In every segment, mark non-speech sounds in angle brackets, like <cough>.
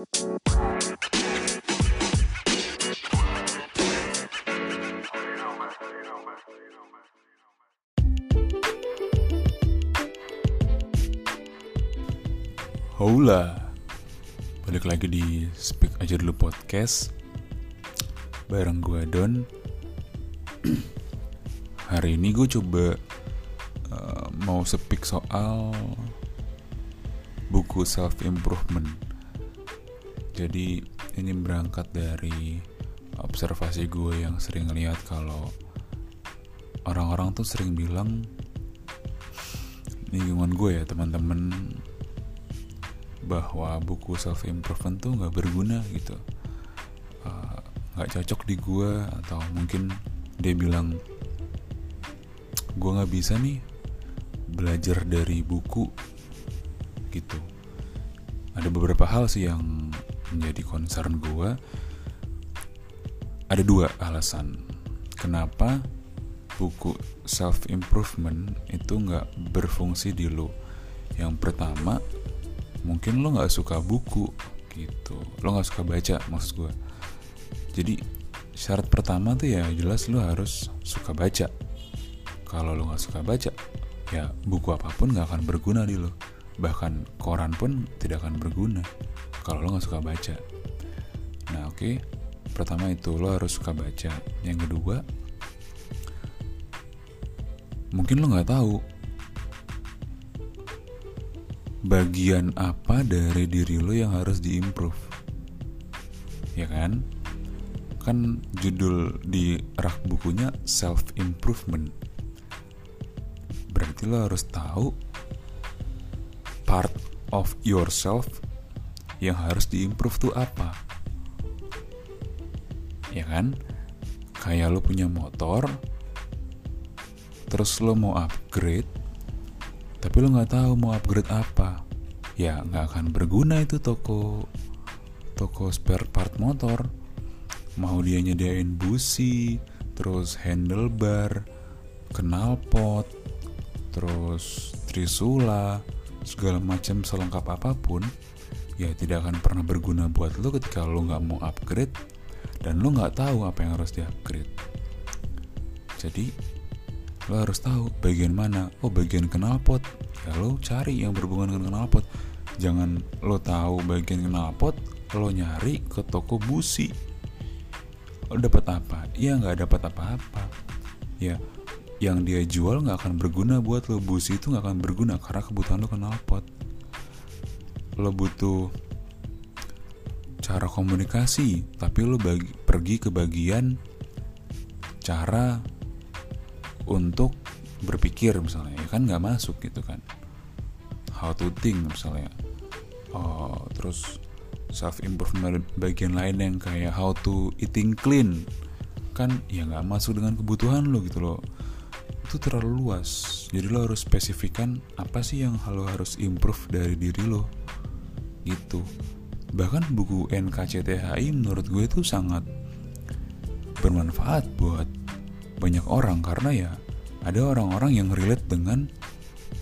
Hola Balik lagi di Speak Aja Dulu Podcast. Bareng gue Don. <clears throat> Hari ini gue coba uh, Mau speak soal Buku self improvement Jadi ini berangkat dari Observasi gue yang sering lihat kalau Orang-orang tuh sering bilang Lingkungan gue ya teman-teman bahwa buku self improvement tuh nggak berguna gitu. Uh, nggak uh, cocok di gue atau mungkin dia bilang gue nggak bisa nih belajar dari buku gitu. Ada beberapa hal sih yang menjadi concern gue ada dua alasan. Kenapa buku self improvement itu nggak berfungsi di lo yang pertama mungkin lo nggak suka buku gitu. Lo nggak suka baca maksud gue jadi syarat pertama tuh ya jelas lo harus suka baca. Kalau lo nggak suka baca ya buku apa pun nggak akan berguna di lo bahkan koran pun tidak akan berguna kalau lo nggak suka baca. Nah oke. Okay. pertama itu lo harus suka baca. Yang kedua mungkin lo nggak tahu bagian apa dari diri lo yang harus diimprove. Ya kan? Kan judul di rak bukunya self improvement berarti lo harus tahu part of yourself yang harus diimprove tuh apa? Ya kan? Kayak lo punya motor terus lo mau upgrade tapi lo nggak tahu mau upgrade apa. Ya nggak akan berguna itu toko toko spare part motor. Mau dia nyediain busi terus handlebar knalpot terus trisula segala macam selengkap apa pun ya tidak akan pernah berguna buat lo ketika lo nggak mau upgrade dan lo nggak tahu apa yang harus di upgrade jadi lo harus tahu bagian mana. Oh bagian knalpot. Ya lo cari yang berhubungan dengan knalpot. Jangan lo tahu bagian knalpot lo nyari ke toko busi. Lo dapat apa? Ya nggak dapat apa-apa. Ya yang dia jual nggak akan berguna buat lo busi itu nggak akan berguna karena kebutuhan lo knalpot lo butuh cara komunikasi tapi lo bagi, pergi ke bagian cara untuk berpikir misalnya ya kan nggak masuk gitu kan. How to think misalnya. Oh, terus self improvement bagian lain yang kayak how to eating clean. Kan ya nggak masuk dengan kebutuhan lo gitu loh. Itu terlalu luas. Jadi lo harus spesifikkan apa sih yang lo harus improve dari diri lo gitu. Bahkan buku NKCTHI menurut gue itu sangat bermanfaat buat banyak orang karena ya ada orang-orang yang relate dengan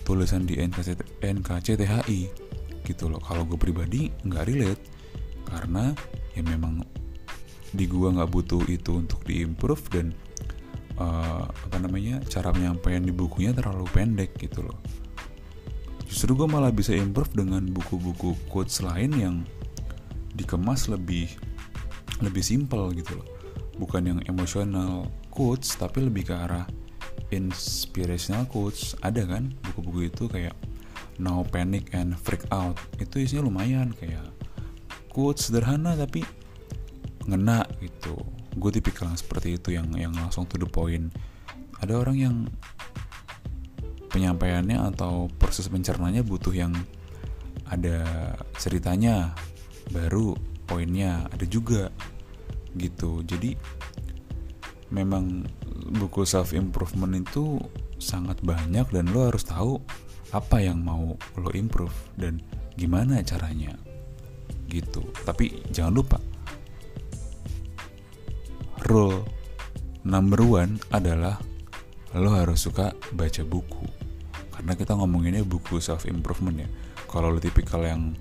tulisan di NKCT, NKCTHI gitu loh. Kalau gue pribadi nggak relate karena ya memang di gue nggak butuh itu untuk diimprove dan uh, apa namanya cara penyampaian di bukunya terlalu pendek gitu loh justru gue malah bisa improve dengan buku-buku quotes lain yang dikemas lebih lebih simple gitu loh. Bukan yang emosional quotes tapi lebih ke arah inspirational quotes. Ada kan buku-buku itu kayak No Panic and Freak Out. Itu isinya lumayan kayak quotes sederhana tapi ngena gitu. Gue tipikal seperti itu yang yang langsung to the point. Ada orang yang penyampaiannya atau proses pencernanya butuh yang ada ceritanya baru poinnya ada juga gitu. Jadi memang buku self improvement itu sangat banyak dan lo harus tahu apa yang mau lo improve dan gimana caranya gitu. Tapi jangan lupa rule number one adalah lo harus suka baca buku karena kita ngomonginnya buku self improvement ya. Kalau lo tipikal yang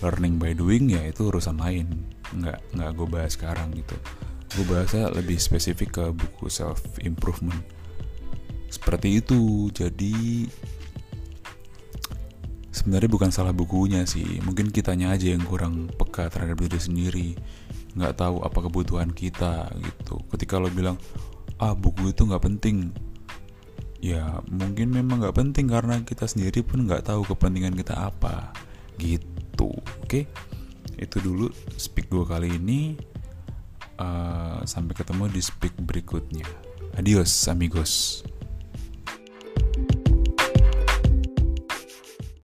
learning by doing ya itu urusan lain. Nggak nggak gue bahas sekarang gitu. Gue bahasnya lebih spesifik ke buku self improvement seperti itu. Jadi sebenarnya bukan salah bukunya sih. Mungkin kitanya aja yang kurang peka terhadap diri sendiri. Nggak tahu apa kebutuhan kita gitu. Ketika lo bilang ah buku itu nggak penting ya mungkin memang nggak penting karena kita sendiri pun nggak tahu kepentingan kita apa. Gitu oke? Itu dulu speak gue kali ini. Uh, sampai ketemu di speak berikutnya. Adios amigos